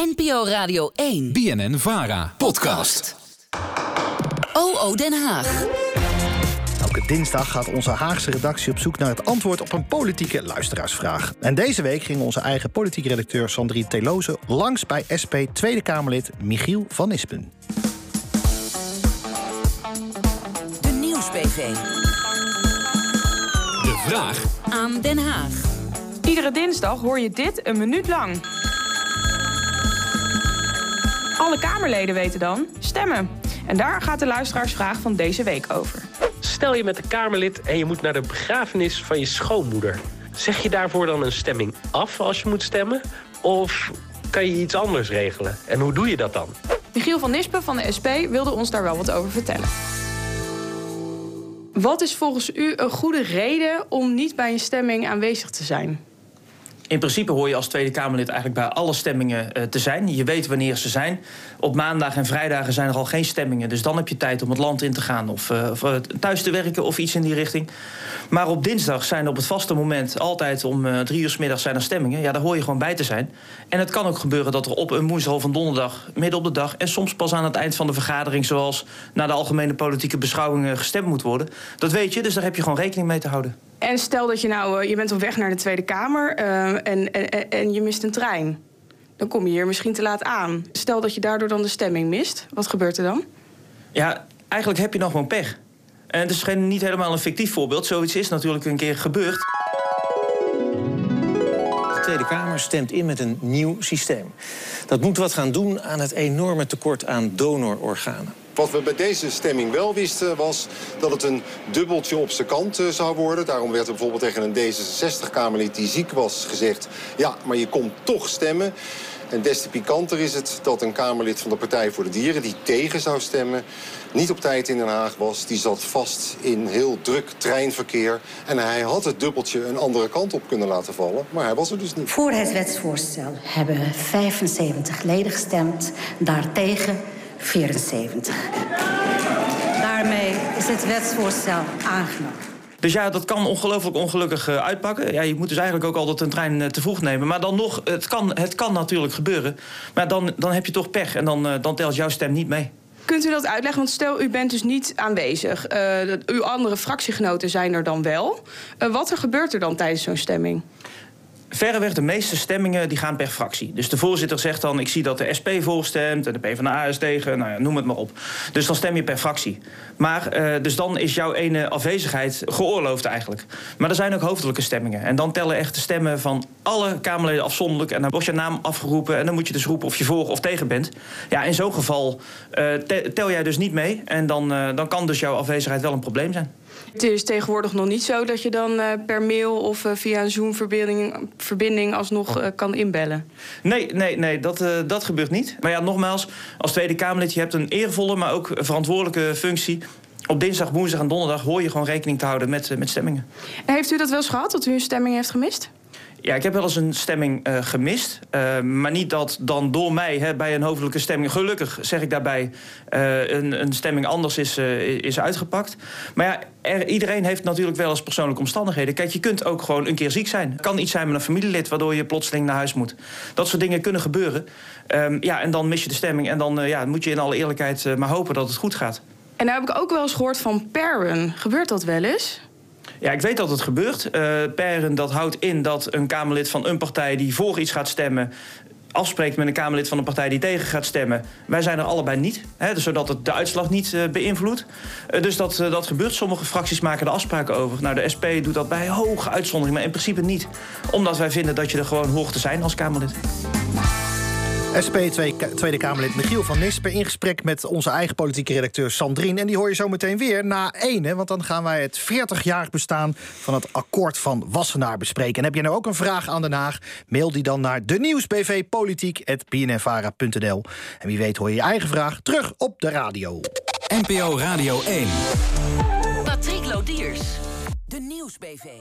NPO Radio 1. BNN Vara. Podcast. OO Den Haag. Elke dinsdag gaat onze Haagse redactie op zoek naar het antwoord op een politieke luisteraarsvraag. En deze week ging onze eigen politieke redacteur Sandrine Teloze langs bij SP Tweede Kamerlid Michiel van Nispen. De Nieuwsbv. De vraag Aan Den Haag. Iedere dinsdag hoor je dit een minuut lang. Alle Kamerleden weten dan stemmen. En daar gaat de luisteraarsvraag van deze week over. Stel je met een Kamerlid en je moet naar de begrafenis van je schoonmoeder. Zeg je daarvoor dan een stemming af als je moet stemmen? Of kan je iets anders regelen? En hoe doe je dat dan? Michiel van Nispen van de SP wilde ons daar wel wat over vertellen. Wat is volgens u een goede reden om niet bij een stemming aanwezig te zijn? In principe hoor je als Tweede Kamerlid eigenlijk bij alle stemmingen uh, te zijn. Je weet wanneer ze zijn. Op maandag en vrijdagen zijn er al geen stemmingen. Dus dan heb je tijd om het land in te gaan of, of uh, thuis te werken of iets in die richting. Maar op dinsdag zijn er op het vaste moment altijd om drie uur s middag zijn er stemmingen. Ja, daar hoor je gewoon bij te zijn. En het kan ook gebeuren dat er op een woensdag een donderdag, midden op de dag... en soms pas aan het eind van de vergadering, zoals na de algemene politieke beschouwingen gestemd moet worden. Dat weet je, dus daar heb je gewoon rekening mee te houden. En stel dat je nou, je bent op weg naar de Tweede Kamer uh, en, en, en je mist een trein. Dan kom je hier misschien te laat aan. Stel dat je daardoor dan de stemming mist. Wat gebeurt er dan? Ja, eigenlijk heb je nog gewoon pech. En het is geen, niet helemaal een fictief voorbeeld. Zoiets is natuurlijk een keer gebeurd. De Tweede Kamer stemt in met een nieuw systeem. Dat moet wat gaan doen aan het enorme tekort aan donororganen. Wat we bij deze stemming wel wisten was dat het een dubbeltje op zijn kant uh, zou worden. Daarom werd er bijvoorbeeld tegen een D66-Kamerlid die ziek was gezegd... ja, maar je komt toch stemmen. En des te pikanter is het dat een Kamerlid van de Partij voor de Dieren... die tegen zou stemmen, niet op tijd in Den Haag was. Die zat vast in heel druk treinverkeer. En hij had het dubbeltje een andere kant op kunnen laten vallen. Maar hij was er dus niet. Voor het wetsvoorstel hebben 75 leden gestemd. Daartegen 74. Daarmee is het wetsvoorstel aangenomen. Dus ja, dat kan ongelooflijk ongelukkig uh, uitpakken. Ja, je moet dus eigenlijk ook altijd een trein uh, te vroeg nemen. Maar dan nog, het kan, het kan natuurlijk gebeuren. Maar dan, dan heb je toch pech en dan, uh, dan telt jouw stem niet mee. Kunt u dat uitleggen? Want stel, u bent dus niet aanwezig. uw andere fractiegenoten zijn er dan wel. wat er gebeurt er dan tijdens zo'n stemming? Verreweg de meeste stemmingen die gaan per fractie. Dus de voorzitter zegt dan, ik zie dat de SP voorstemt... en de PvdA is tegen, nou ja, noem het maar op. Dus dan stem je per fractie. Maar, uh, dus dan is jouw ene afwezigheid geoorloofd eigenlijk. Maar er zijn ook hoofdelijke stemmingen. En dan tellen echt de stemmen van alle Kamerleden afzonderlijk... en dan wordt je naam afgeroepen en dan moet je dus roepen of je voor of tegen bent. Ja, in zo'n geval uh, tel jij dus niet mee... en dan, uh, dan kan dus jouw afwezigheid wel een probleem zijn. Het is tegenwoordig nog niet zo dat je dan uh, per mail of uh, via een Zoom-verbinding verbinding alsnog uh, kan inbellen. Nee, nee, nee dat, dat gebeurt niet. Maar ja, nogmaals, als Tweede Kamerlid, je hebt een eervolle, maar ook verantwoordelijke functie. Op dinsdag, woensdag en donderdag hoor je gewoon rekening te houden met, met stemmingen. En heeft u dat wel eens gehad, dat u een stemming heeft gemist? Ja, ik heb wel eens een stemming uh, gemist. Uh, maar niet dat dan door mij hè, bij een hoofdelijke stemming... gelukkig, zeg ik daarbij, uh, een, een, stemming anders is, is uitgepakt. Maar ja, er, iedereen heeft natuurlijk wel eens persoonlijke omstandigheden. Kijk, je kunt ook gewoon een keer ziek zijn. Het kan iets zijn met een familielid waardoor je plotseling naar huis moet. Dat soort dingen kunnen gebeuren. Um, ja, en dan mis je de stemming. En dan ja, moet je in alle eerlijkheid maar hopen dat het goed gaat. En nou heb ik ook wel eens gehoord van paren. Gebeurt dat wel eens? Ja, ik weet dat het gebeurt. Uh, paren, dat houdt in dat een Kamerlid van een partij die voor iets gaat stemmen afspreekt met een Kamerlid van een partij die tegen gaat stemmen. Wij zijn er allebei niet, hè, dus zodat het de uitslag niet uh, beïnvloedt. Uh, dus dat, dat gebeurt. Sommige fracties maken er afspraken over. Nou, de SP doet dat bij hoge uitzondering, maar in principe niet. Omdat wij vinden dat je er gewoon hoort te zijn als Kamerlid. SP Tweede Kamerlid Michiel van Nispen in gesprek met onze eigen politieke redacteur Sandrine. En die hoor je zo meteen weer na één, want dan gaan wij het 40-jarig bestaan van het akkoord van Wassenaar bespreken. En heb je nou ook een vraag aan Den Haag? Mail die dan naar de nieuwsbv politiek.bnnvara.nl. En wie weet hoor je je eigen vraag terug op de radio. NPO Radio 1. Patrick Lodiers, de nieuwsbv.